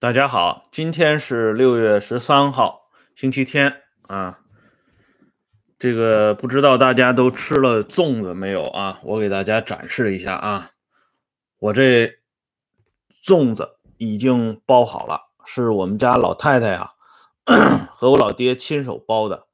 大家好，今天是六月十三号，星期天啊。这个不知道大家都吃了粽子没有啊？我给大家展示一下啊，我这粽子已经包好了，是我们家老太太呀和我老爹亲手包的，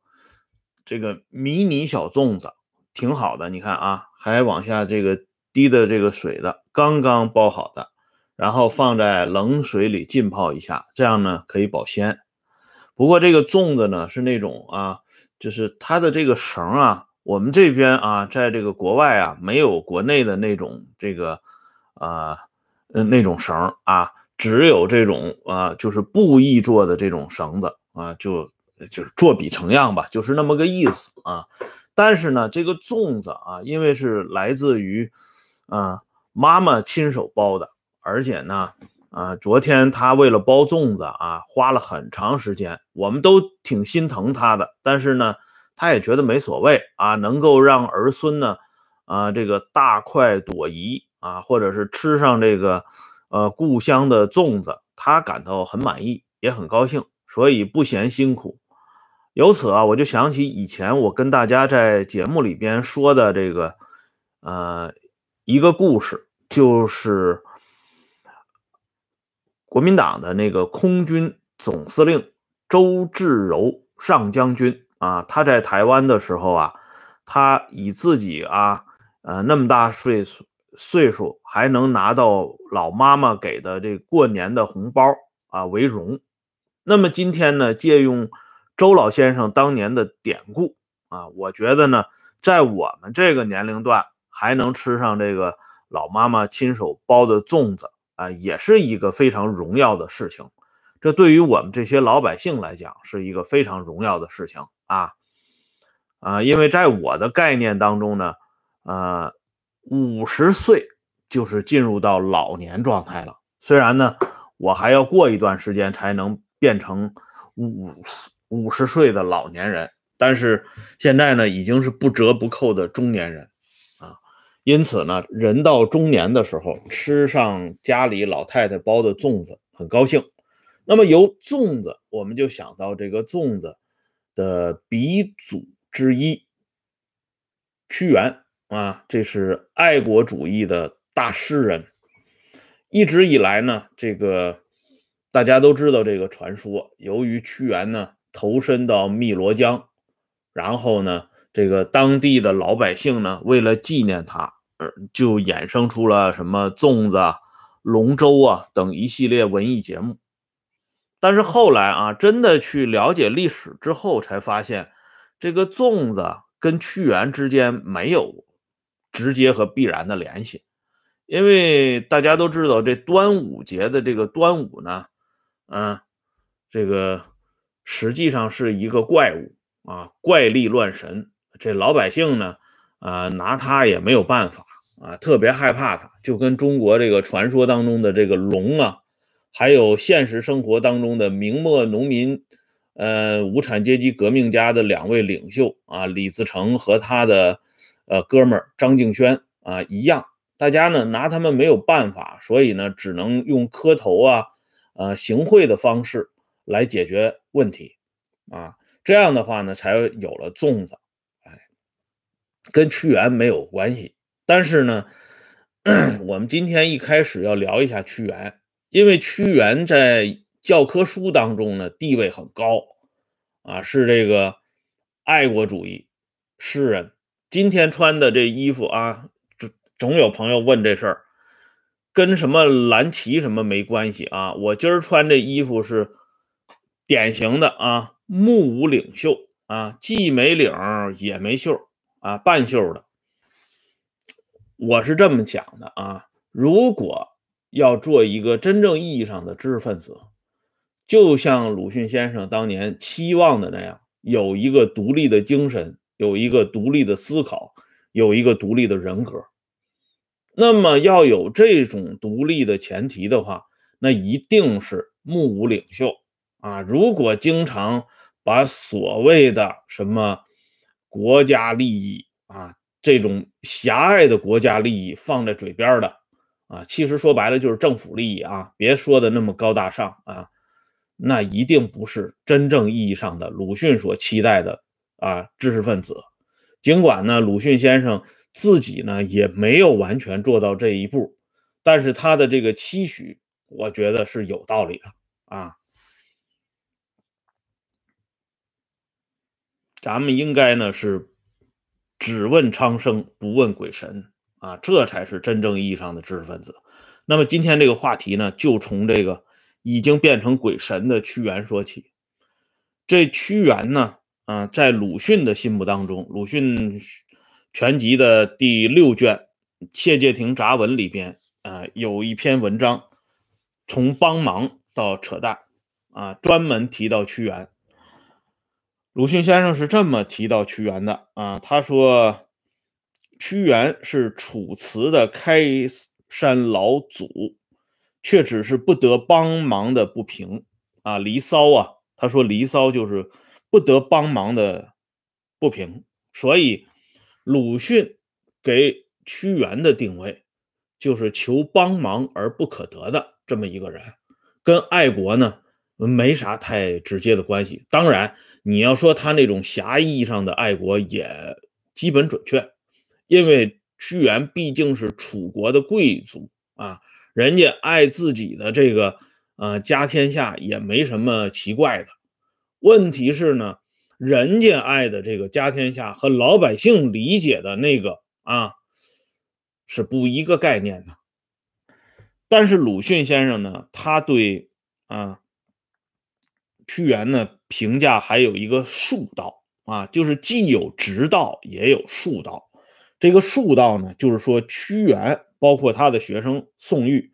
这个迷你小粽子挺好的，你看啊，还往下这个滴的这个水的，刚刚包好的，然后放在冷水里浸泡一下，这样呢可以保鲜。不过这个粽子呢是那种啊。就是它的这个绳啊，我们这边啊，在这个国外啊，没有国内的那种这个，啊，呃，那种绳啊，只有这种啊，就是布艺做的这种绳子啊，就就是做比成样吧，就是那么个意思啊。但是呢，这个粽子啊，因为是来自于啊妈妈亲手包的，而且呢。啊，昨天他为了包粽子啊，花了很长时间，我们都挺心疼他的。但是呢，他也觉得没所谓啊，能够让儿孙呢，啊，这个大快朵颐啊，或者是吃上这个呃故乡的粽子，他感到很满意，也很高兴，所以不嫌辛苦。由此啊，我就想起以前我跟大家在节目里边说的这个呃一个故事，就是。国民党的那个空军总司令周至柔上将军啊，他在台湾的时候啊，他以自己啊，呃那么大岁数岁数还能拿到老妈妈给的这过年的红包啊为荣。那么今天呢，借用周老先生当年的典故啊，我觉得呢，在我们这个年龄段还能吃上这个老妈妈亲手包的粽子。啊，也是一个非常荣耀的事情，这对于我们这些老百姓来讲是一个非常荣耀的事情啊啊！因为在我的概念当中呢，呃，五十岁就是进入到老年状态了。虽然呢，我还要过一段时间才能变成五五十岁的老年人，但是现在呢，已经是不折不扣的中年人。因此呢，人到中年的时候，吃上家里老太太包的粽子，很高兴。那么由粽子，我们就想到这个粽子的鼻祖之一屈原啊，这是爱国主义的大诗人。一直以来呢，这个大家都知道这个传说，由于屈原呢投身到汨罗江，然后呢。这个当地的老百姓呢，为了纪念他，呃，就衍生出了什么粽子、龙舟啊等一系列文艺节目。但是后来啊，真的去了解历史之后，才发现这个粽子跟屈原之间没有直接和必然的联系。因为大家都知道，这端午节的这个端午呢，嗯，这个实际上是一个怪物啊，怪力乱神。这老百姓呢，啊，拿他也没有办法啊，特别害怕他，就跟中国这个传说当中的这个龙啊，还有现实生活当中的明末农民，呃，无产阶级革命家的两位领袖啊，李自成和他的呃哥们儿张敬轩啊一样，大家呢拿他们没有办法，所以呢只能用磕头啊，呃，行贿的方式来解决问题啊，这样的话呢，才有了粽子。跟屈原没有关系，但是呢，我们今天一开始要聊一下屈原，因为屈原在教科书当中呢地位很高啊，是这个爱国主义诗人。今天穿的这衣服啊，总总有朋友问这事儿，跟什么蓝旗什么没关系啊？我今儿穿这衣服是典型的啊，目无领袖啊，既没领也没袖。啊，半袖的，我是这么讲的啊。如果要做一个真正意义上的知识分子，就像鲁迅先生当年期望的那样，有一个独立的精神，有一个独立的思考，有一个独立的人格。那么要有这种独立的前提的话，那一定是目无领袖啊。如果经常把所谓的什么，国家利益啊，这种狭隘的国家利益放在嘴边的啊，其实说白了就是政府利益啊，别说的那么高大上啊，那一定不是真正意义上的鲁迅所期待的啊知识分子。尽管呢，鲁迅先生自己呢也没有完全做到这一步，但是他的这个期许，我觉得是有道理的啊。咱们应该呢是只问苍生，不问鬼神啊，这才是真正意义上的知识分子。那么今天这个话题呢，就从这个已经变成鬼神的屈原说起。这屈原呢，啊，在鲁迅的心目当中，鲁迅全集的第六卷《切介亭杂文》里边，啊，有一篇文章，从帮忙到扯淡，啊，专门提到屈原。鲁迅先生是这么提到屈原的啊，他说：“屈原是楚辞的开山老祖，却只是不得帮忙的不平啊，离骚啊。”他说：“离骚就是不得帮忙的不平。”所以鲁迅给屈原的定位就是求帮忙而不可得的这么一个人，跟爱国呢。没啥太直接的关系。当然，你要说他那种狭义上的爱国也基本准确，因为屈原毕竟是楚国的贵族啊，人家爱自己的这个呃家天下也没什么奇怪的。问题是呢，人家爱的这个家天下和老百姓理解的那个啊是不一个概念的。但是鲁迅先生呢，他对啊。屈原呢评价还有一个术道啊，就是既有直道也有术道。这个术道呢，就是说屈原包括他的学生宋玉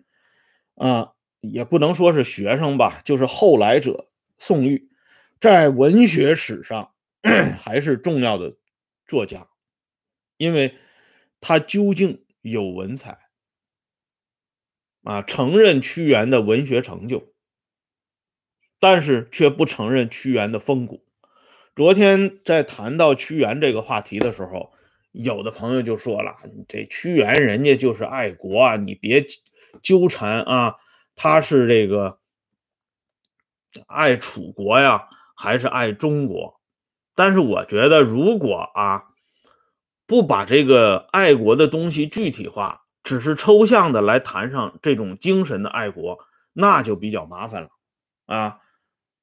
啊，也不能说是学生吧，就是后来者宋玉，在文学史上 还是重要的作家，因为他究竟有文采啊，承认屈原的文学成就。但是却不承认屈原的风骨。昨天在谈到屈原这个话题的时候，有的朋友就说了：“这屈原人家就是爱国啊，你别纠缠啊，他是这个爱楚国呀，还是爱中国？”但是我觉得，如果啊不把这个爱国的东西具体化，只是抽象的来谈上这种精神的爱国，那就比较麻烦了啊。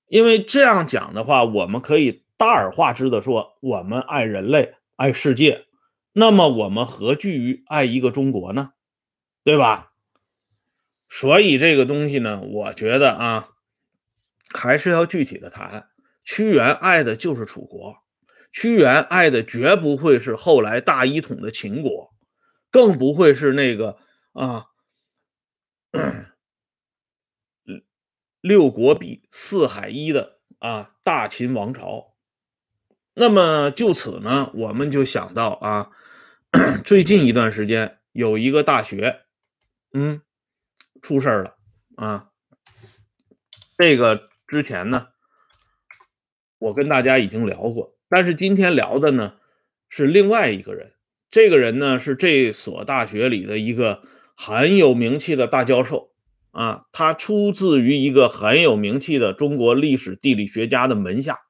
因为这样讲的话，我们可以大而化之的说，我们爱人类，爱世界，那么我们何惧于爱一个中国呢？对吧？所以这个东西呢，我觉得啊，还是要具体的谈。屈原爱的就是楚国，屈原爱的绝不会是后来大一统的秦国，更不会是那个啊。六国比四海一的啊，大秦王朝。那么就此呢，我们就想到啊，最近一段时间有一个大学，嗯，出事了啊。这个之前呢，我跟大家已经聊过，但是今天聊的呢是另外一个人。这个人呢是这所大学里的一个很有名气的大教授。啊，他出自于一个很有名气的中国历史地理学家的门下。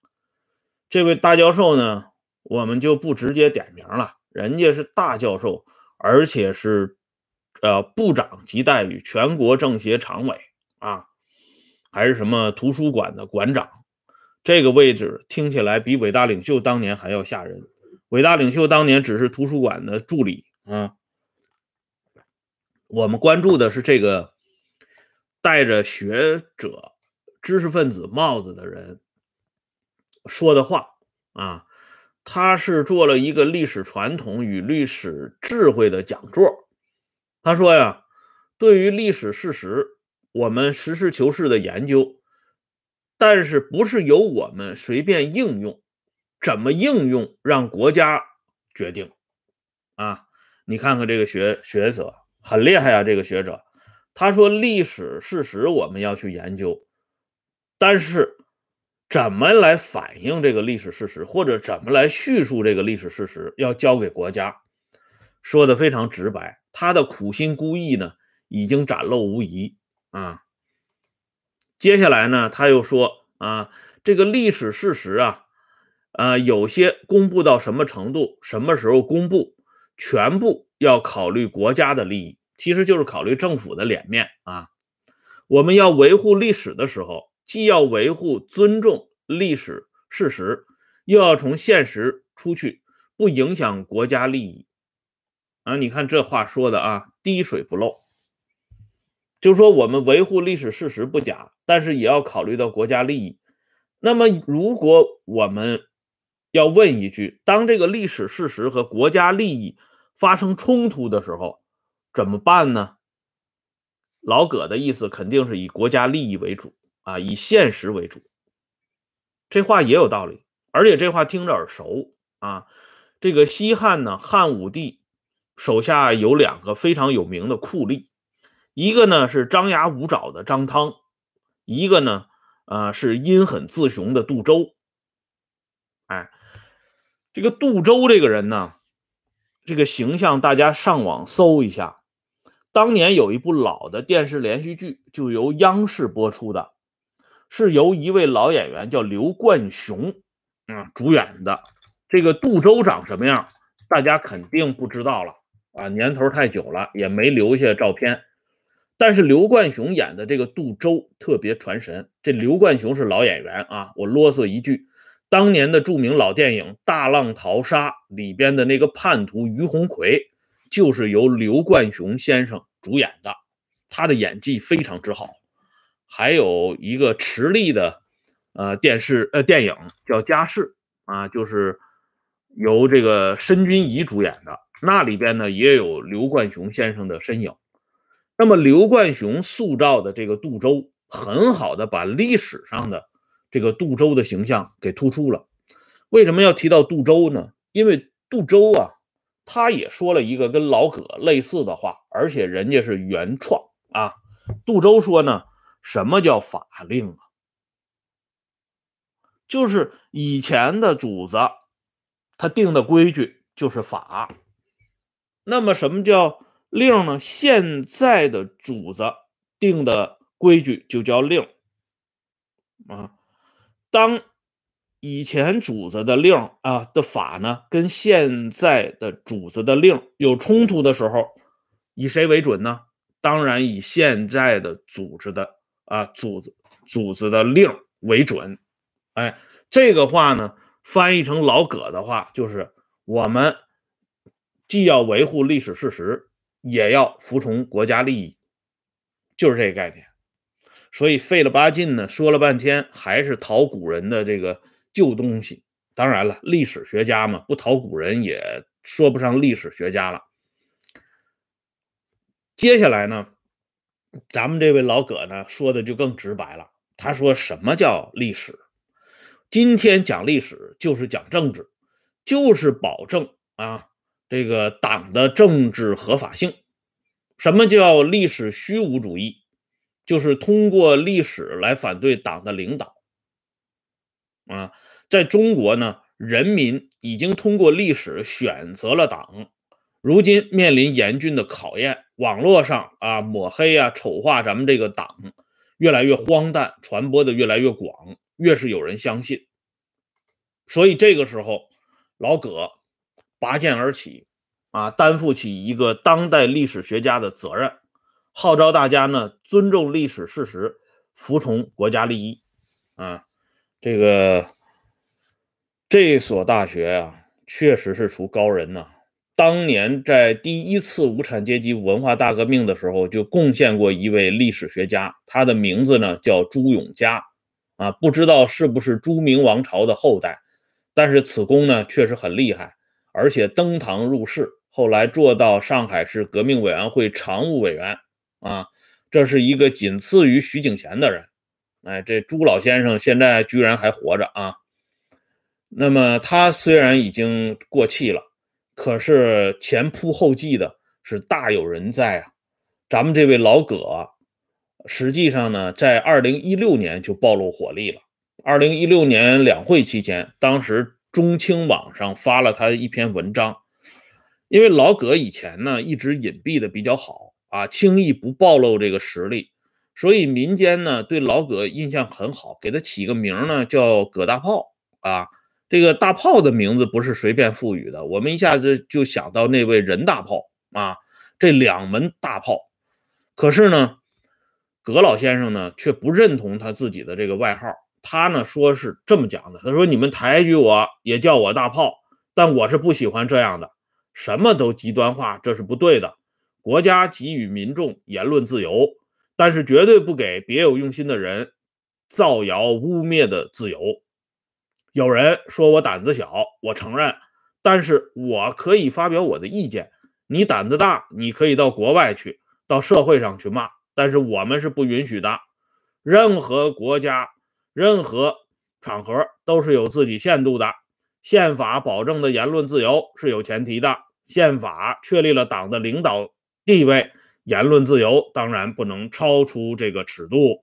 这位大教授呢，我们就不直接点名了，人家是大教授，而且是呃部长级待遇，全国政协常委啊，还是什么图书馆的馆长。这个位置听起来比伟大领袖当年还要吓人。伟大领袖当年只是图书馆的助理啊，我们关注的是这个。戴着学者、知识分子帽子的人说的话啊，他是做了一个历史传统与历史智慧的讲座。他说呀，对于历史事实，我们实事求是的研究，但是不是由我们随便应用，怎么应用让国家决定啊？你看看这个学学者很厉害啊，这个学者。他说：“历史事实我们要去研究，但是怎么来反映这个历史事实，或者怎么来叙述这个历史事实，要交给国家。”说的非常直白。他的苦心孤诣呢，已经展露无遗啊。接下来呢，他又说啊，这个历史事实啊，啊，有些公布到什么程度，什么时候公布，全部要考虑国家的利益，其实就是考虑政府的脸面啊。我们要维护历史的时候，既要维护尊重历史事实，又要从现实出去，不影响国家利益啊。你看这话说的啊，滴水不漏。就说，我们维护历史事实不假，但是也要考虑到国家利益。那么，如果我们要问一句，当这个历史事实和国家利益发生冲突的时候，怎么办呢？老葛的意思肯定是以国家利益为主啊，以现实为主。这话也有道理，而且这话听着耳熟啊。这个西汉呢，汉武帝手下有两个非常有名的酷吏。一个呢是张牙舞爪的张汤，一个呢，呃是阴狠自雄的杜周。哎，这个杜周这个人呢，这个形象大家上网搜一下，当年有一部老的电视连续剧，就由央视播出的，是由一位老演员叫刘冠雄，嗯主演的。这个杜周长什么样，大家肯定不知道了啊，年头太久了，也没留下照片。但是刘冠雄演的这个杜周特别传神。这刘冠雄是老演员啊，我啰嗦一句，当年的著名老电影《大浪淘沙》里边的那个叛徒于洪奎，就是由刘冠雄先生主演的，他的演技非常之好。还有一个池力的呃电视呃电影叫《家世》啊，就是由这个申军仪主演的，那里边呢也有刘冠雄先生的身影。那么刘冠雄塑造的这个杜周，很好的把历史上的这个杜周的形象给突出了。为什么要提到杜周呢？因为杜周啊，他也说了一个跟老葛类似的话，而且人家是原创啊。杜周说呢，什么叫法令啊？就是以前的主子他定的规矩就是法。那么什么叫？令呢？现在的主子定的规矩就叫令啊。当以前主子的令啊的法呢，跟现在的主子的令有冲突的时候，以谁为准呢？当然以现在的组织的啊组子组子的令为准。哎，这个话呢，翻译成老葛的话，就是我们既要维护历史事实。也要服从国家利益，就是这个概念。所以费了八劲呢，说了半天还是讨古人的这个旧东西。当然了，历史学家嘛，不讨古人也说不上历史学家了。接下来呢，咱们这位老葛呢说的就更直白了。他说：“什么叫历史？今天讲历史就是讲政治，就是保证啊。”这个党的政治合法性，什么叫历史虚无主义？就是通过历史来反对党的领导。啊，在中国呢，人民已经通过历史选择了党，如今面临严峻的考验。网络上啊，抹黑啊，丑化咱们这个党，越来越荒诞，传播的越来越广，越是有人相信。所以这个时候，老葛。拔剑而起，啊，担负起一个当代历史学家的责任，号召大家呢尊重历史事实，服从国家利益。啊，这个这所大学啊，确实是出高人呐。当年在第一次无产阶级文化大革命的时候，就贡献过一位历史学家，他的名字呢叫朱永嘉。啊，不知道是不是朱明王朝的后代，但是此公呢确实很厉害。而且登堂入室，后来做到上海市革命委员会常务委员啊，这是一个仅次于徐景贤的人。哎，这朱老先生现在居然还活着啊！那么他虽然已经过气了，可是前仆后继的是大有人在啊。咱们这位老葛，实际上呢，在二零一六年就暴露火力了。二零一六年两会期间，当时。中青网上发了他一篇文章，因为老葛以前呢一直隐蔽的比较好，啊，轻易不暴露这个实力，所以民间呢对老葛印象很好，给他起个名呢叫葛大炮啊。这个大炮的名字不是随便赋予的，我们一下子就想到那位任大炮啊，这两门大炮。可是呢，葛老先生呢却不认同他自己的这个外号，他呢说是这么讲的，他说你们抬举我也叫我大炮，但我是不喜欢这样的，什么都极端化，这是不对的。国家给予民众言论自由，但是绝对不给别有用心的人造谣污蔑的自由。有人说我胆子小，我承认，但是我可以发表我的意见。你胆子大，你可以到国外去，到社会上去骂，但是我们是不允许的。任何国家、任何场合都是有自己限度的。宪法保证的言论自由是有前提的，宪法确立了党的领导地位，言论自由当然不能超出这个尺度。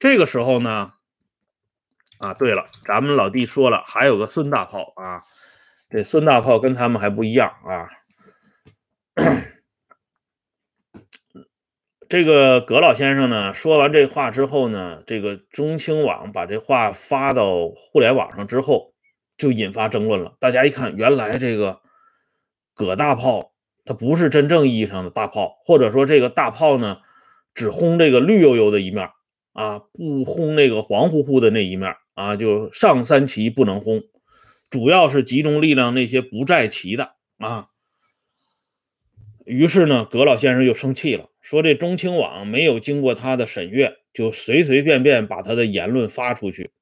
这个时候呢？啊，对了，咱们老弟说了，还有个孙大炮啊，这孙大炮跟他们还不一样啊。这个葛老先生呢，说完这话之后呢，这个中青网把这话发到互联网上之后，就引发争论了。大家一看，原来这个葛大炮他不是真正意义上的大炮，或者说这个大炮呢，只轰这个绿油油的一面啊，不轰那个黄乎乎的那一面。啊，就上三旗不能轰，主要是集中力量那些不在旗的啊。于是呢，葛老先生又生气了，说这中青网没有经过他的审阅，就随随便便把他的言论发出去，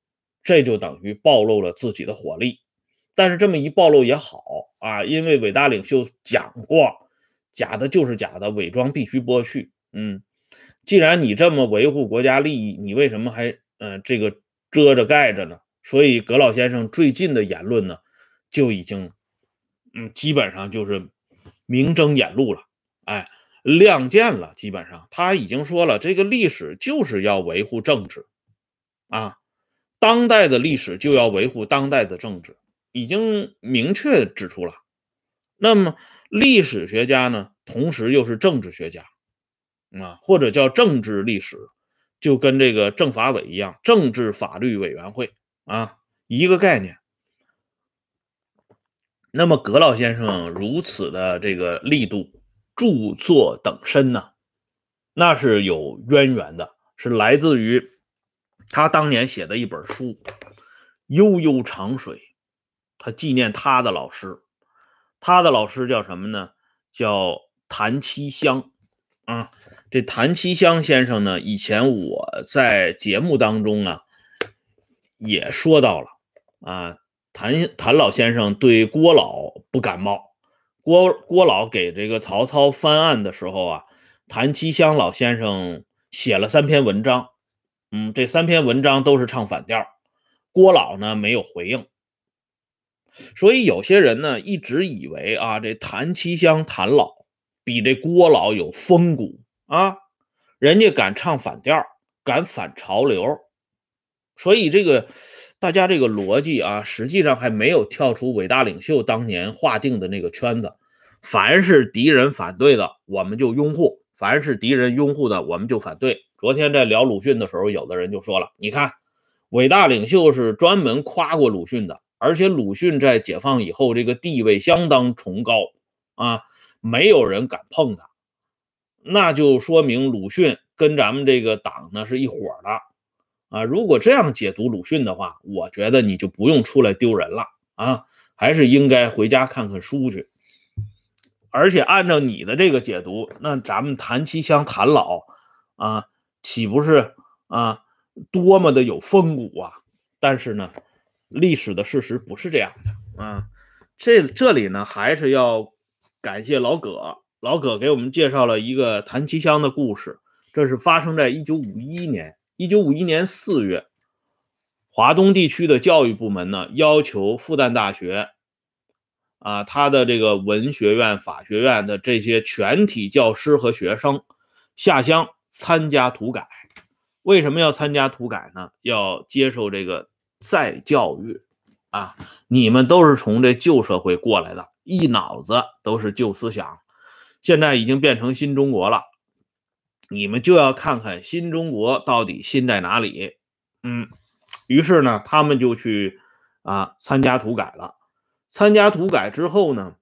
这就等于暴露了自己的火力。但是这么一暴露也好啊，因为伟大领袖讲过，假的就是假的，伪装必须剥去。嗯，既然你这么维护国家利益，你为什么还嗯这个？遮着盖着呢，所以葛老先生最近的言论呢，就已经，嗯，基本上就是明争眼露了，哎，亮剑了。基本上他已经说了，这个历史就是要维护政治，啊，当代的历史就要维护当代的政治，已经明确指出了。那么历史学家呢，同时又是政治学家，啊，或者叫政治历史。就跟这个政法委一样，政治法律委员会啊，一个概念。那么葛老先生如此的这个力度，著作等身呢，那是有渊源的，是来自于他当年写的一本书《悠悠长水》，他纪念他的老师，他的老师叫什么呢？叫谭其香啊。这谭其香先生呢，以前我在节目当中啊也说到了啊，谭谭老先生对郭老不感冒。郭郭老给这个曹操翻案的时候啊，谭其香老先生写了三篇文章，嗯，这三篇文章都是唱反调，郭老呢没有回应。所以有些人呢一直以为啊，这谭其香谭老比这郭老有风骨。啊，人家敢唱反调，敢反潮流，所以这个大家这个逻辑啊，实际上还没有跳出伟大领袖当年划定的那个圈子。凡是敌人反对的，我们就拥护；凡是敌人拥护的，我们就反对。昨天在聊鲁迅的时候，有的人就说了：“你看，伟大领袖是专门夸过鲁迅的，而且鲁迅在解放以后这个地位相当崇高啊，没有人敢碰他。”那就说明鲁迅跟咱们这个党呢是一伙的啊！如果这样解读鲁迅的话，我觉得你就不用出来丢人了啊，还是应该回家看看书去。而且按照你的这个解读，那咱们谭其香谭老啊，岂不是啊多么的有风骨啊？但是呢，历史的事实不是这样的啊。这这里呢，还是要感谢老葛。老葛给我们介绍了一个谭其香的故事，这是发生在一九五一年。一九五一年四月，华东地区的教育部门呢要求复旦大学啊，他的这个文学院、法学院的这些全体教师和学生下乡参加土改。为什么要参加土改呢？要接受这个再教育啊！你们都是从这旧社会过来的，一脑子都是旧思想。现在已经变成新中国了，你们就要看看新中国到底新在哪里。嗯，于是呢，他们就去啊参加土改了。参加土改之后呢，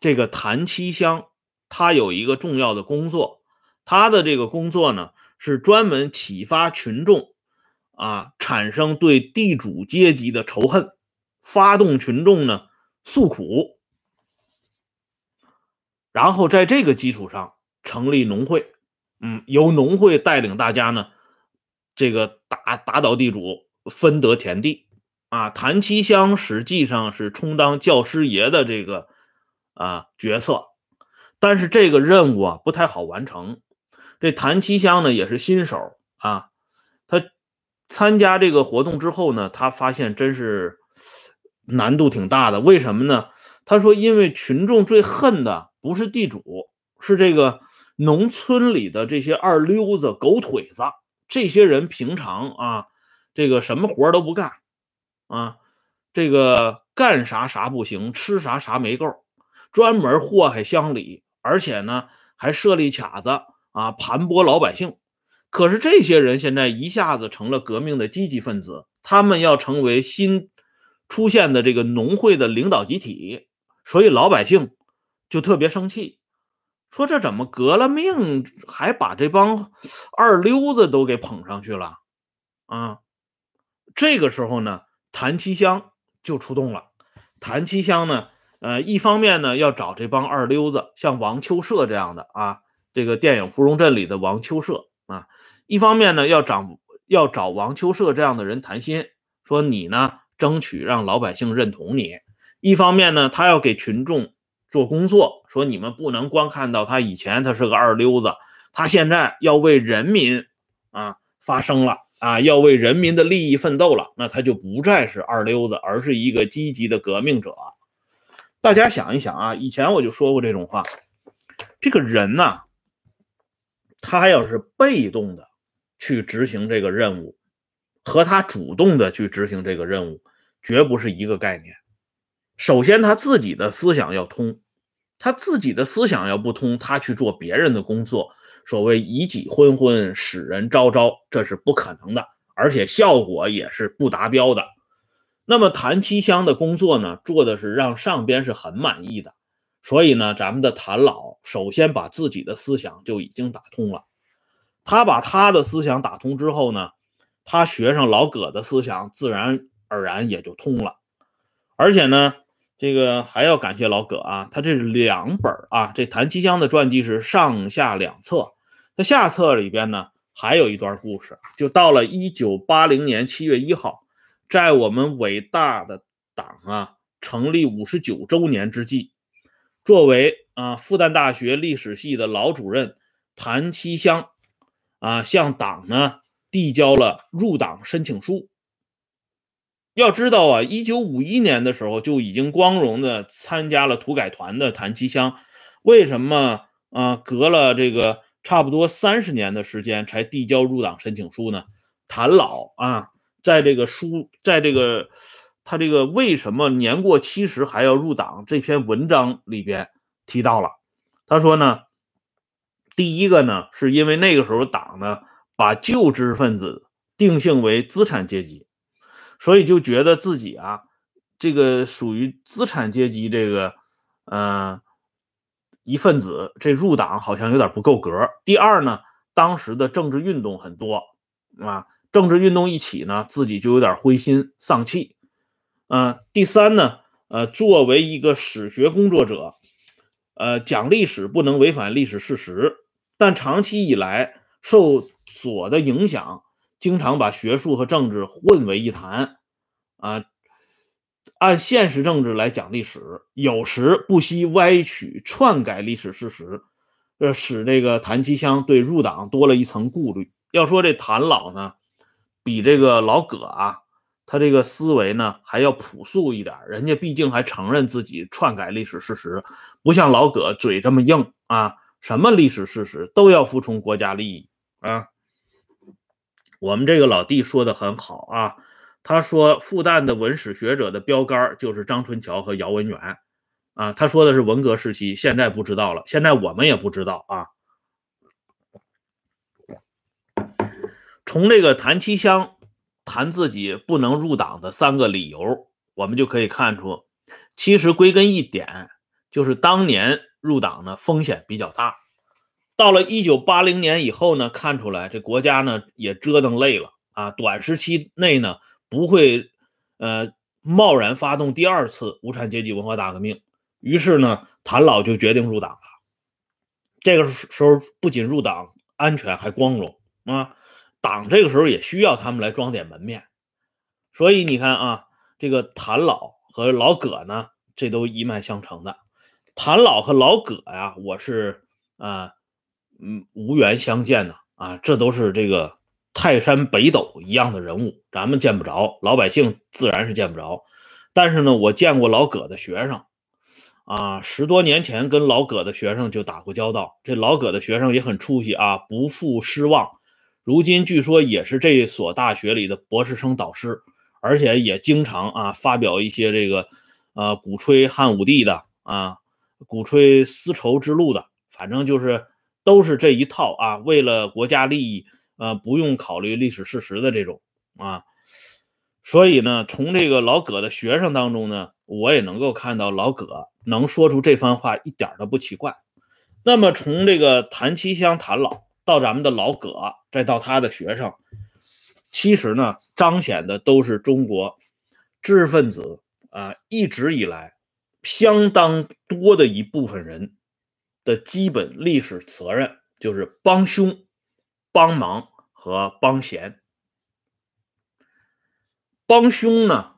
这个谭七乡他有一个重要的工作，他的这个工作呢是专门启发群众啊产生对地主阶级的仇恨，发动群众呢诉苦，然后在这个基础上成立农会，嗯，由农会带领大家呢这个打打倒地主，分得田地。啊，谭其乡实际上是充当教师爷的这个啊角色，但是这个任务啊不太好完成。这谭其乡呢也是新手啊，参加这个活动之后呢，他发现真是难度挺大的。为什么呢？他说，因为群众最恨的不是地主，是这个农村里的这些二流子、狗腿子。这些人平常啊，这个什么活都不干。啊，这个干啥啥不行，吃啥啥没够，专门祸害乡里，而且呢还设立卡子啊，盘剥老百姓。可是这些人现在一下子成了革命的积极分子，他们要成为新出现的这个农会的领导集体，所以老百姓就特别生气，说这怎么革了命还把这帮二流子都给捧上去了啊？这个时候呢？谭其乡就出动了。谭其乡呢，呃，一方面呢要找这帮二流子，像王秋社这样的啊，这个电影《芙蓉镇》里的王秋社啊；一方面呢要找要找王秋社这样的人谈心，说你呢争取让老百姓认同你；一方面呢他要给群众做工作，说你们不能光看到他以前他是个二流子，他现在要为人民啊发声了。啊，要为人民的利益奋斗了，那他就不再是二流子，而是一个积极的革命者。大家想一想啊，以前我就说过这种话：这个人呢，他要是被动的去执行这个任务，和他主动的去执行这个任务，绝不是一个概念。首先，他自己的思想要通，他自己的思想要不通，他去做别人的工作。所谓以己昏昏，使人昭昭，这是不可能的，而且效果也是不达标的。那么谭七香的工作呢，做的是让上边是很满意的。所以呢，咱们的谭老首先把自己的思想就已经打通了。他把他的思想打通之后呢，他学上老葛的思想，自然而然也就通了。而且呢。这个还要感谢老葛啊，他这是两本啊，这谭其乡的传记是上下两册，在下册里边呢还有一段故事，就到了一九八零年七月一号，在我们伟大的党啊成立五十九周年之际，作为啊复旦大学历史系的老主任谭其乡啊向党呢递交了入党申请书。要知道啊，一九五一年的时候就已经光荣的参加了土改团的谭其乡，为什么啊隔了这个差不多三十年的时间才递交入党申请书呢？谭老啊，在这个书，在这个他这个为什么年过七十还要入党这篇文章里边提到了，他说呢，第一个呢，是因为那个时候党呢把旧知识分子定性为资产阶级。所以就觉得自己啊，这个属于资产阶级这个，嗯，一份子，这入党好像有点不够格。第二呢，当时的政治运动很多啊，政治运动一起呢，自己就有点灰心丧气。嗯，第三呢，呃，作为一个史学工作者，呃，讲历史不能违反历史事实，但长期以来受所的影响。经常把学术和政治混为一谈，啊，按现实政治来讲历史，有时不惜歪曲篡改历史事实，呃，使这个谭其乡对入党多了一层顾虑。要说这谭老呢，比这个老葛啊，他这个思维呢还要朴素一点，人家毕竟还承认自己篡改历史事实，不像老葛嘴这么硬啊，什么历史事实都要服从国家利益啊。我们这个老弟说的很好啊，他说复旦的文史学者的标杆就是张春桥和姚文元，啊，他说的是文革时期，现在不知道了，现在我们也不知道啊。从这个谭其骧谈自己不能入党的三个理由，我们就可以看出，其实归根一点就是当年入党呢风险比较大。到了一九八零年以后呢，看出来这国家呢也折腾累了啊，短时期内呢不会呃贸然发动第二次无产阶级文化大革命。于是呢，谭老就决定入党了。这个时候不仅入党安全，还光荣啊。党这个时候也需要他们来装点门面，所以你看啊，这个谭老和老葛呢，这都一脉相承的。谭老和老葛呀，我是啊，嗯，无缘相见的啊，这都是这个泰山北斗一样的人物，咱们见不着，老百姓自然是见不着。但是呢，我见过老葛的学生啊，十多年前跟老葛的学生就打过交道，这老葛的学生也很出息啊，不负失望。如今据说也是这所大学里的博士生导师，而且也经常啊发表一些这个呃鼓吹汉武帝的啊，鼓吹丝绸之路的，反正就是都是这一套啊，为了国家利益呃不用考虑历史事实的这种啊，所以呢，从这个老葛的学生当中呢，我也能够看到老葛能说出这番话一点都不奇怪。那么从这个谭其骧谭老。到咱们的老葛，再到他的学生，其实呢，彰显的都是中国知识分子啊，一直以来相当多的一部分人的基本历史责任，就是帮凶、帮忙和帮闲。帮凶呢，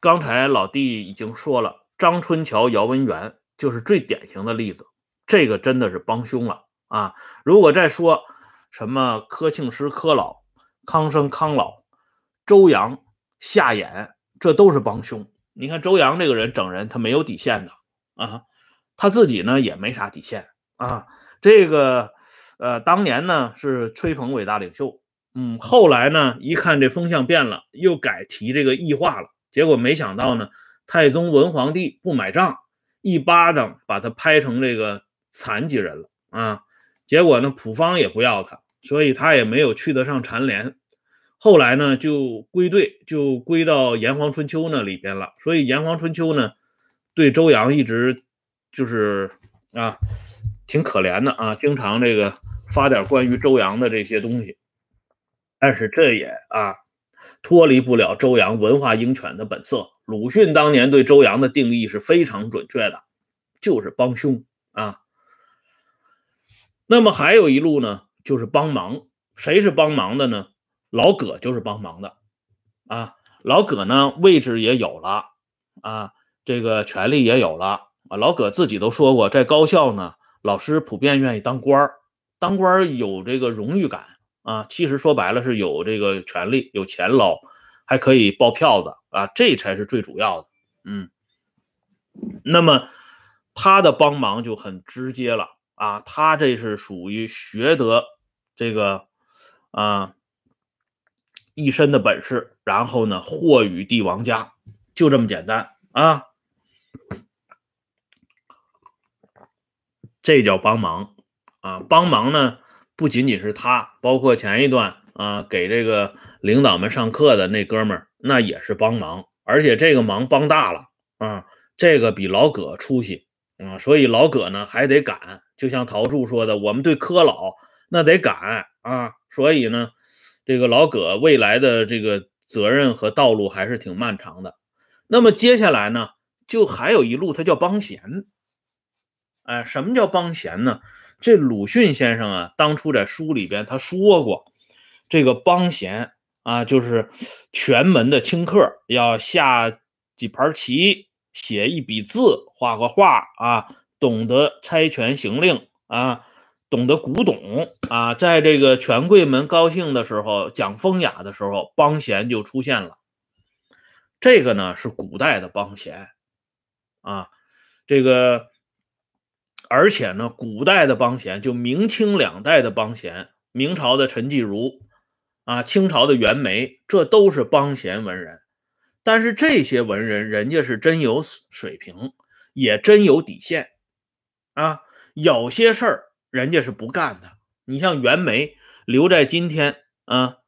刚才老弟已经说了，张春桥、姚文元就是最典型的例子，这个真的是帮凶了。啊，如果再说什么柯庆施柯老、康生康老、周扬夏衍，这都是帮凶。你看周扬这个人整人，他没有底线的啊，他自己呢也没啥底线啊。这个呃，当年呢是吹捧伟大领袖，嗯，后来呢一看这风向变了，又改提这个异化了。结果没想到呢，太宗文皇帝不买账，一巴掌把他拍成这个残疾人了啊。结果呢，普方也不要他，所以他也没有去得上蝉联。后来呢，就归队，就归到《炎黄春秋》那里边了。所以《炎黄春秋》呢，对周扬一直就是啊，挺可怜的啊，经常这个发点关于周扬的这些东西。但是这也啊，脱离不了周扬文化鹰犬的本色。鲁迅当年对周扬的定义是非常准确的，就是帮凶啊。那么还有一路呢，就是帮忙。谁是帮忙的呢？老葛就是帮忙的啊。老葛呢，位置也有了啊，这个权力也有了啊。老葛自己都说过，在高校呢，老师普遍愿意当官，当官有这个荣誉感啊。其实说白了是有这个权利，有钱捞，还可以包票子啊，这才是最主要的。嗯，那么他的帮忙就很直接了。啊，他这是属于学得这个啊一身的本事，然后呢祸与帝王家，就这么简单啊。这叫帮忙啊！帮忙呢不仅仅是他，包括前一段啊给这个领导们上课的那哥们儿，那也是帮忙，而且这个忙帮大了啊，这个比老葛出息啊，所以老葛呢还得赶。就像陶铸说的，我们对柯老那得赶啊，所以呢，这个老葛未来的这个责任和道路还是挺漫长的。那么接下来呢，就还有一路，他叫帮闲。哎，什么叫帮闲呢？这鲁迅先生啊，当初在书里边他说过，这个帮闲啊，就是全门的清客，要下几盘棋，写一笔字，画个画啊。懂得差权行令啊，懂得古董啊，在这个权贵们高兴的时候，讲风雅的时候，帮闲就出现了。这个呢是古代的帮闲啊，这个而且呢，古代的帮闲就明清两代的帮闲，明朝的陈继儒啊，清朝的袁枚，这都是帮闲文人。但是这些文人，人家是真有水平。也真有底线啊。有些事儿人家是不干的。你像袁枚留在今天啊，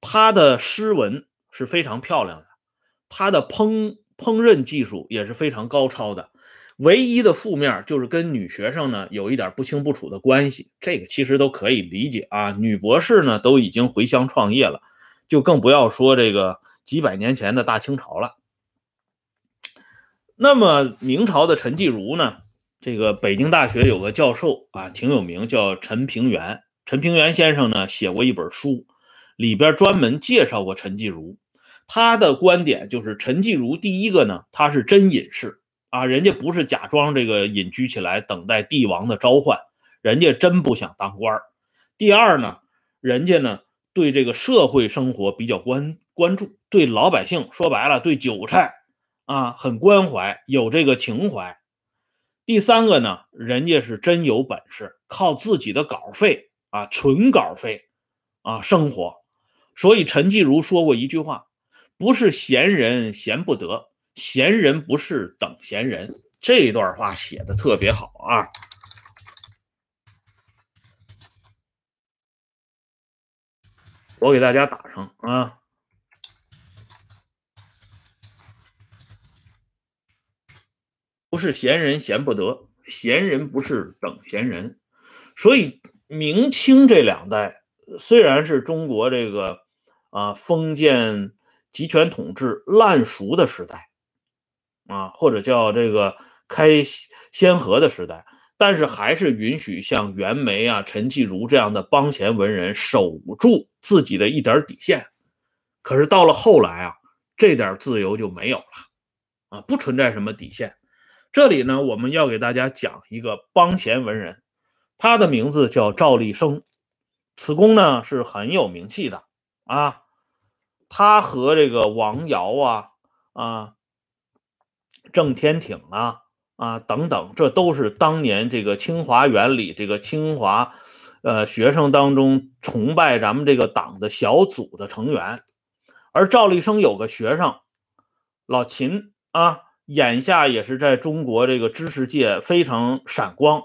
他的诗文是非常漂亮的，他的烹烹饪技术也是非常高超的。唯一的负面就是跟女学生呢有一点不清不楚的关系，这个其实都可以理解啊。女博士呢都已经回乡创业了，就更不要说这个几百年前的大清朝了。那么明朝的陈继儒呢，这个北京大学有个教授啊，挺有名，叫陈平原。陈平原先生呢写过一本书，里边专门介绍过陈继儒。他的观点就是陈继儒第一个呢，他是真隐士。啊，人家不是假装这个隐居起来等待帝王的召唤，人家真不想当官第二呢，人家呢对这个社会生活比较关关注，对老百姓说白了，对韭菜啊很关怀，有这个情怀。第三个呢，人家是真有本事，靠自己的稿费啊，纯稿费啊生活。所以陈继儒说过一句话：不是闲人闲不得。闲人不是等闲人，这段话写的特别好啊！我给大家打上啊，不是闲人闲不得，闲人不是等闲人。所以明清这两代虽然是中国这个啊封建集权统治烂熟的时代。啊，或者叫这个开先河的时代，但是还是允许像袁枚啊、陈继儒这样的帮闲文人守住自己的一点底线。可是到了后来啊，这点自由就没有了啊，不存在什么底线。这里呢，我们要给大家讲一个帮闲文人，他的名字叫赵立生。此公呢是很有名气的啊，他和这个王瑶啊啊。郑天挺啊啊等等，这都是当年这个清华园里这个清华呃学生当中崇拜咱们这个党的小组的成员。而赵立生有个学生老秦啊，眼下也是在中国这个知识界非常闪光、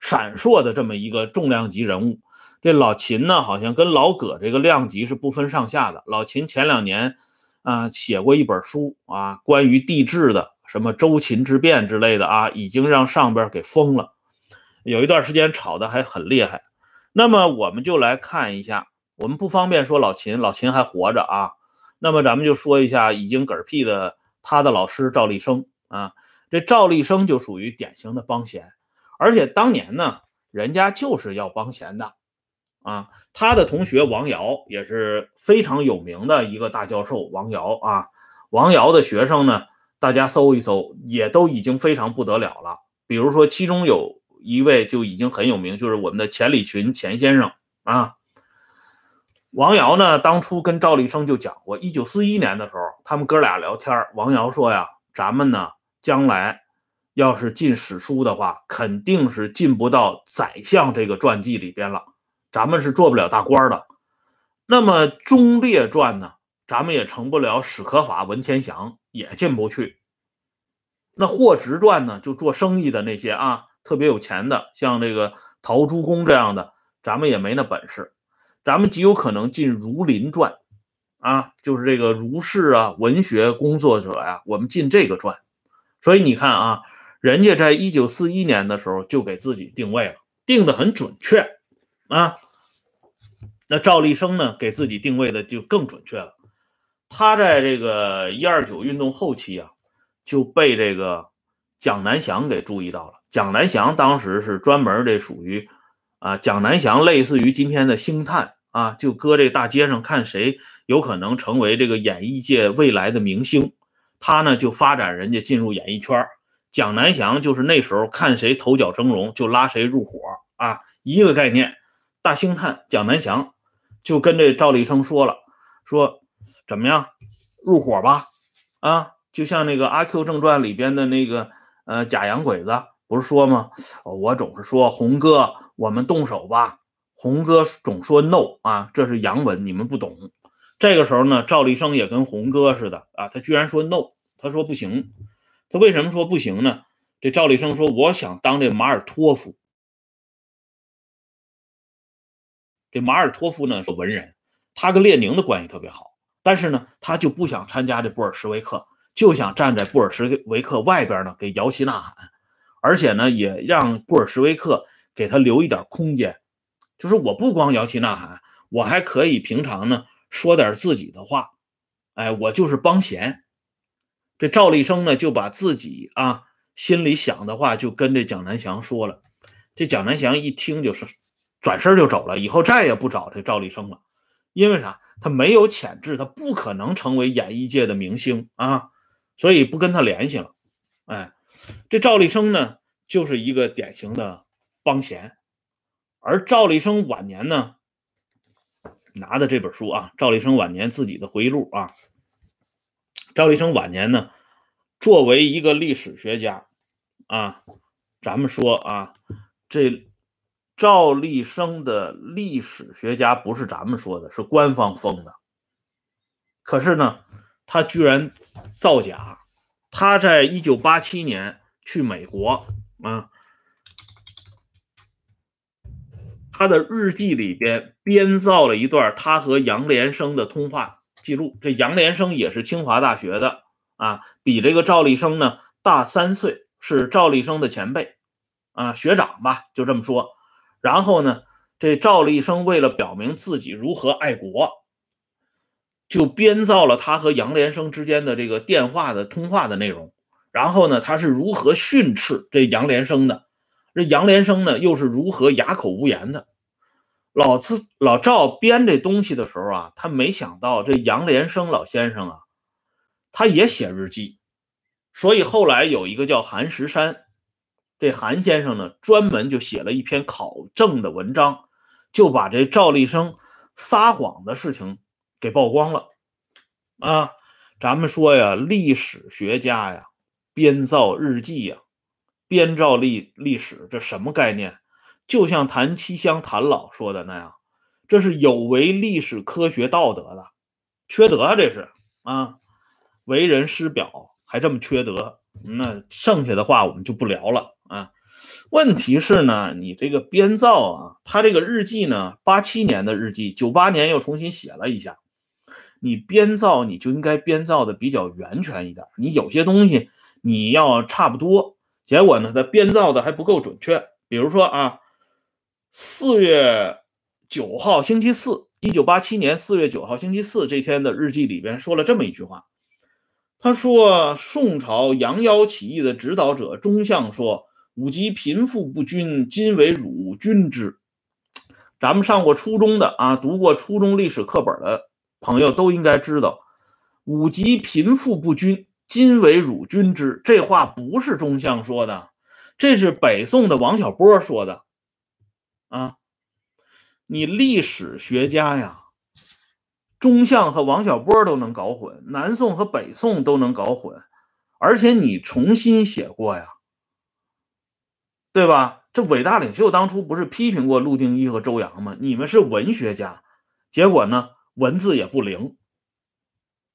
闪烁的这么一个重量级人物。这老秦呢，好像跟老葛这个量级是不分上下的。老秦前两年啊写过一本书啊，关于地质的。什么周秦之变之类的啊，已经让上边给封了，有一段时间炒的还很厉害。那么我们就来看一下，我们不方便说老秦，老秦还活着啊。那么咱们就说一下已经嗝屁的他的老师赵立生啊，这赵立生就属于典型的帮闲，而且当年呢，人家就是要帮闲的啊。他的同学王瑶也是非常有名的一个大教授，王瑶啊，王瑶的学生呢。大家搜一搜，也都已经非常不得了了。比如说，其中有一位就已经很有名，就是我们的钱理群钱先生啊。王瑶呢，当初跟赵立生就讲过，一九四一年的时候，他们哥俩聊天王瑶说呀：“咱们呢，将来要是进史书的话，肯定是进不到宰相这个传记里边了，咱们是做不了大官的。那么《忠烈传》呢，咱们也成不了史可法文天祥。”也进不去。那霍直传呢？就做生意的那些啊，特别有钱的，像这个陶朱公这样的，咱们也没那本事。咱们极有可能进儒林传啊，就是这个儒士啊，文学工作者呀，我们进这个传。所以你看啊，人家在一九四一年的时候就给自己定位了，定的很准确啊。那赵立生呢，给自己定位的就更准确了。他在这个一二九运动后期啊，就被这个蒋南翔给注意到了。蒋南翔当时是专门这属于啊，蒋南翔类似于今天的星探啊，就搁这大街上看谁有可能成为这个演艺界未来的明星，他呢就发展人家进入演艺圈。蒋南翔就是那时候看谁头角峥嵘就拉谁入伙啊，一个概念。大星探蒋南翔就跟这赵立生说了，说。怎么样，入伙吧？啊，就像那个《阿 Q 正传》里边的那个呃假洋鬼子，不是说吗？我总是说红哥，我们动手吧。红哥总说 no 啊，这是洋文，你们不懂。这个时候呢，赵立生也跟红哥似的啊，他居然说 no，他说不行。他为什么说不行呢？这赵立生说：“我想当这马尔托夫。”这马尔托夫呢是文人，他跟列宁的关系特别好，但是呢，他就不想参加这布尔什维克，就想站在布尔什维克外边呢给摇旗呐喊，而且呢，也让布尔什维克给他留一点空间，就是我不光摇旗呐喊，我还可以平常呢说点自己的话，哎，我就是帮闲。这赵立生呢就把自己啊心里想的话就跟这蒋南翔说了，这蒋南翔一听就是。转身就走了，以后再也不找这赵立生了，因为啥？他没有潜质，他不可能成为演艺界的明星啊，所以不跟他联系了。哎，这赵立生呢，就是一个典型的帮闲。而赵立生晚年呢，拿的这本书啊，赵立生晚年自己的回忆录啊，赵立生晚年呢，作为一个历史学家啊，咱们说啊，这。赵立生的历史学家不是咱们说的，是官方封的。可是呢，他居然造假。他在一九八七年去美国啊，他的日记里边编造了一段他和杨连生的通话记录。这杨连生也是清华大学的啊，比这个赵立生呢大三岁，是赵立生的前辈啊，学长吧，就这么说。然后呢，这赵立生为了表明自己如何爱国，就编造了他和杨连生之间的这个电话的通话的内容。然后呢，他是如何训斥这杨连生的？这杨连生呢，又是如何哑口无言的？老子老赵编这东西的时候啊，他没想到这杨连生老先生啊，他也写日记，所以后来有一个叫韩石山。这韩先生呢，专门就写了一篇考证的文章，就把这赵立生撒谎的事情给曝光了。啊，咱们说呀，历史学家呀，编造日记呀，编造历历史，这什么概念？就像谭七香谭老说的那样，这是有违历史科学道德的，缺德，这是啊，为人师表还这么缺德，那剩下的话我们就不聊了。啊，问题是呢，你这个编造啊，他这个日记呢，八七年的日记，九八年又重新写了一下。你编造，你就应该编造的比较源泉一点。你有些东西你要差不多，结果呢，他编造的还不够准确。比如说啊，四月九号星期四，一九八七年四月九号星期四这天的日记里边说了这么一句话，他说宋朝杨妖起义的指导者钟相说。武吉贫富不均，今为汝君之。咱们上过初中的啊，读过初中历史课本的朋友都应该知道，武吉贫富不均，今为汝君之。这话不是钟相说的，这是北宋的王小波说的。啊，你历史学家呀，钟相和王小波都能搞混，南宋和北宋都能搞混，而且你重新写过呀。对吧？这伟大领袖当初不是批评过陆定一和周扬吗？你们是文学家，结果呢，文字也不灵。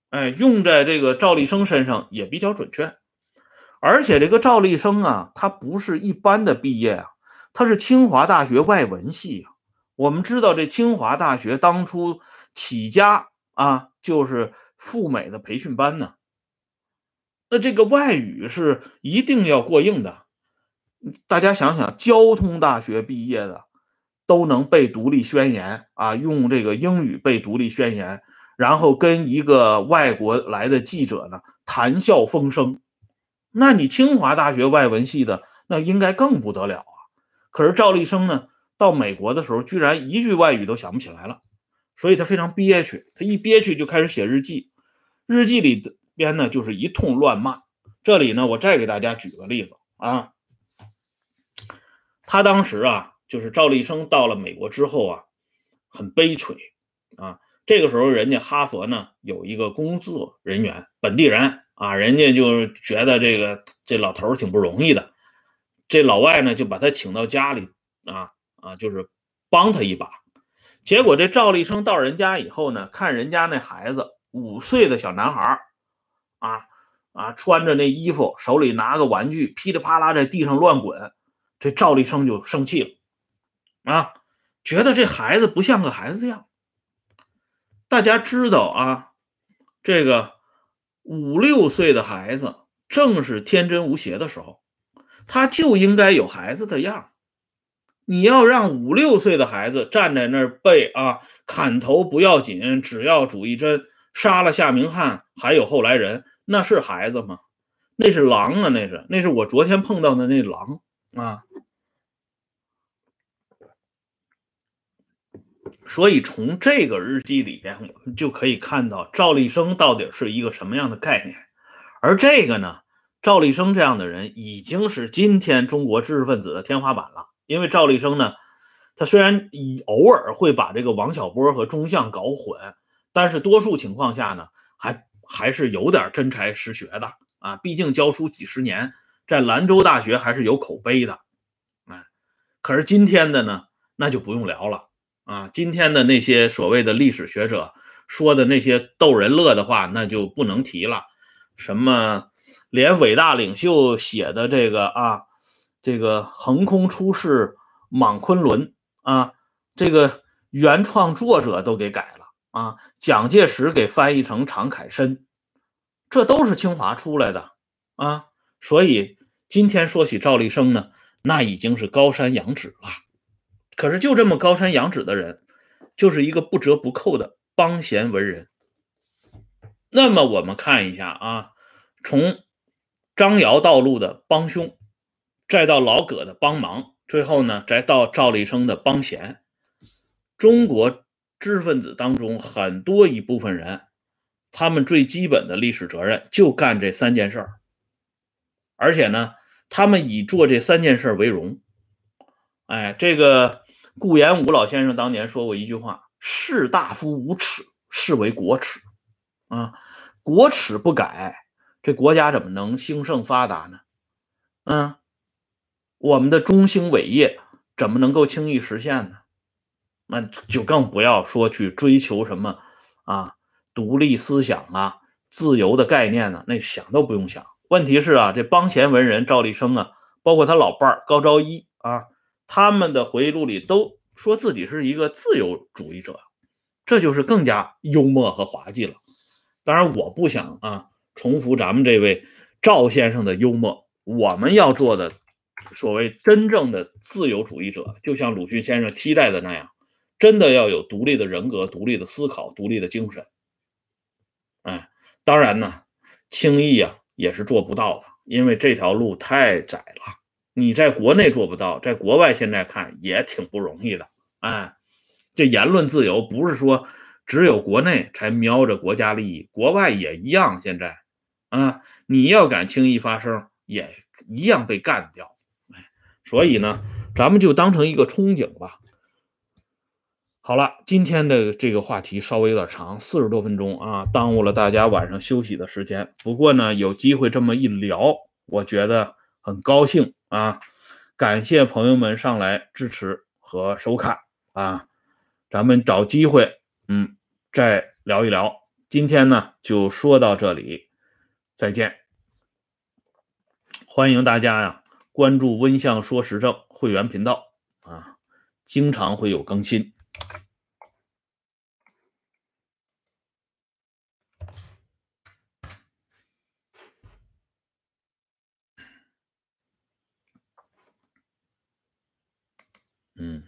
哎，用在这个赵立生身上也比较准确。而且这个赵立生啊，他不是一般的毕业啊，他是清华大学外文系。我们知道这清华大学当初起家啊，就是赴美的培训班呢。那这个外语是一定要过硬的。大家想想，交通大学毕业的都能背独立宣言啊，用这个英语背独立宣言，然后跟一个外国来的记者呢谈笑风生。那你清华大学外文系的那应该更不得了！可是赵立生呢，到美国的时候居然一句外语都想不起来了，所以他非常憋屈。他一憋屈就开始写日记，日记里边呢就是一通乱骂。这里呢，我再给大家举个例子啊。他当时啊，就是赵立生到了美国之后啊，很悲催啊。这个时候，人家哈佛呢有一个工作人员，本地人啊，人家就觉得这个这老头挺不容易的。这老外呢就把他请到家里啊啊，就是帮他一把。结果这赵立生到人家以后呢，看人家那孩子五岁的小男孩啊，啊，穿着那衣服，手里拿个玩具，噼里啪啦在地上乱滚，这赵立生就生气了，啊，觉得这孩子不像个孩子样。大家知道啊，这个五六岁的孩子正是天真无邪的时候，他就应该有孩子的样。你要让五六岁的孩子站在那儿背啊，砍头不要紧，只要主一针，杀了夏明翰，还有后来人。那是孩子吗？那是狼啊！那是，那是我昨天碰到的那狼啊！所以从这个日记里边，我们就可以看到赵立生到底是一个什么样的概念。而这个呢，赵立生这样的人已经是今天中国知识分子的天花板了。因为赵立生呢，他虽然偶尔会把这个王小波和钟相搞混，但是多数情况下呢，还。还是有点真才实学的啊，毕竟教书几十年，在兰州大学还是有口碑的。哎，可是今天的呢，那就不用聊了啊。今天的那些所谓的历史学者说的那些逗人乐的话，那就不能提了。什么连伟大领袖写的这个啊，这个横空出世莽昆仑啊，这个原创作者都给改了。啊，蒋介石给翻译成常凯申，这都是清华出来的啊。所以今天说起赵立生呢，那已经是高山仰止了。可是就这么高山仰止的人，就是一个不折不扣的帮闲文人。那么我们看一下啊，从张尧道路的帮凶，再到老葛的帮忙，最后呢，再到赵立生的帮闲，中国。知识分子当中很多一部分人，他们最基本的历史责任就干这三件事儿，而且呢，他们以做这三件事为荣。哎，这个顾炎武老先生当年说过一句话：“士大夫无耻，是为国耻。”啊，国耻不改，这国家怎么能兴盛发达呢？嗯，我们的中兴伟业怎么能够轻易实现呢？那就更不要说去追求什么啊，独立思想啊，自由的概念呢，那想都不用想。问题是啊，这帮闲文人赵立生啊，包括他老伴儿高昭一啊，他们的回忆录里都说自己是一个自由主义者，这就是更加幽默和滑稽了。当然，我不想啊重复咱们这位赵先生的幽默。我们要做的所谓真正的自由主义者，就像鲁迅先生期待的那样。真的要有独立的人格、独立的思考、独立的精神，哎，当然呢，轻易啊也是做不到的，因为这条路太窄了。你在国内做不到，在国外现在看也挺不容易的。哎，这言论自由不是说只有国内才瞄着国家利益，国外也一样。现在啊，你要敢轻易发声，也一样被干掉。哎，所以呢，咱们就当成一个憧憬吧。好了，今天的这个话题稍微有点长，四十多分钟啊，耽误了大家晚上休息的时间。不过呢，有机会这么一聊，我觉得很高兴啊！感谢朋友们上来支持和收看啊，咱们找机会，嗯，再聊一聊。今天呢，就说到这里，再见。欢迎大家呀，关注温相说时政会员频道啊，经常会有更新。嗯，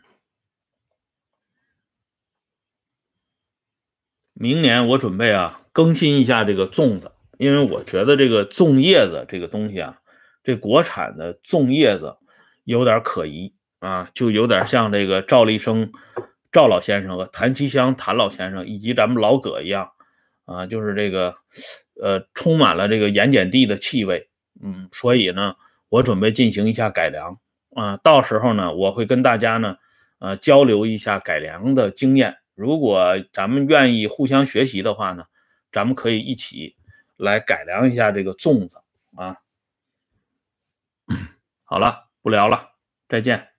明年我准备啊更新一下这个粽子，因为我觉得这个粽叶子这个东西啊，这国产的粽叶子有点可疑啊，就有点像这个赵立生赵老先生和谭其香谭老先生以及咱们老葛一样啊，就是这个呃充满了这个盐碱地的气味，嗯，所以呢，我准备进行一下改良。啊，到时候呢，我会跟大家呢，呃，交流一下改良的经验。如果咱们愿意互相学习的话呢，咱们可以一起来改良一下这个粽子啊。好了，不聊了，再见。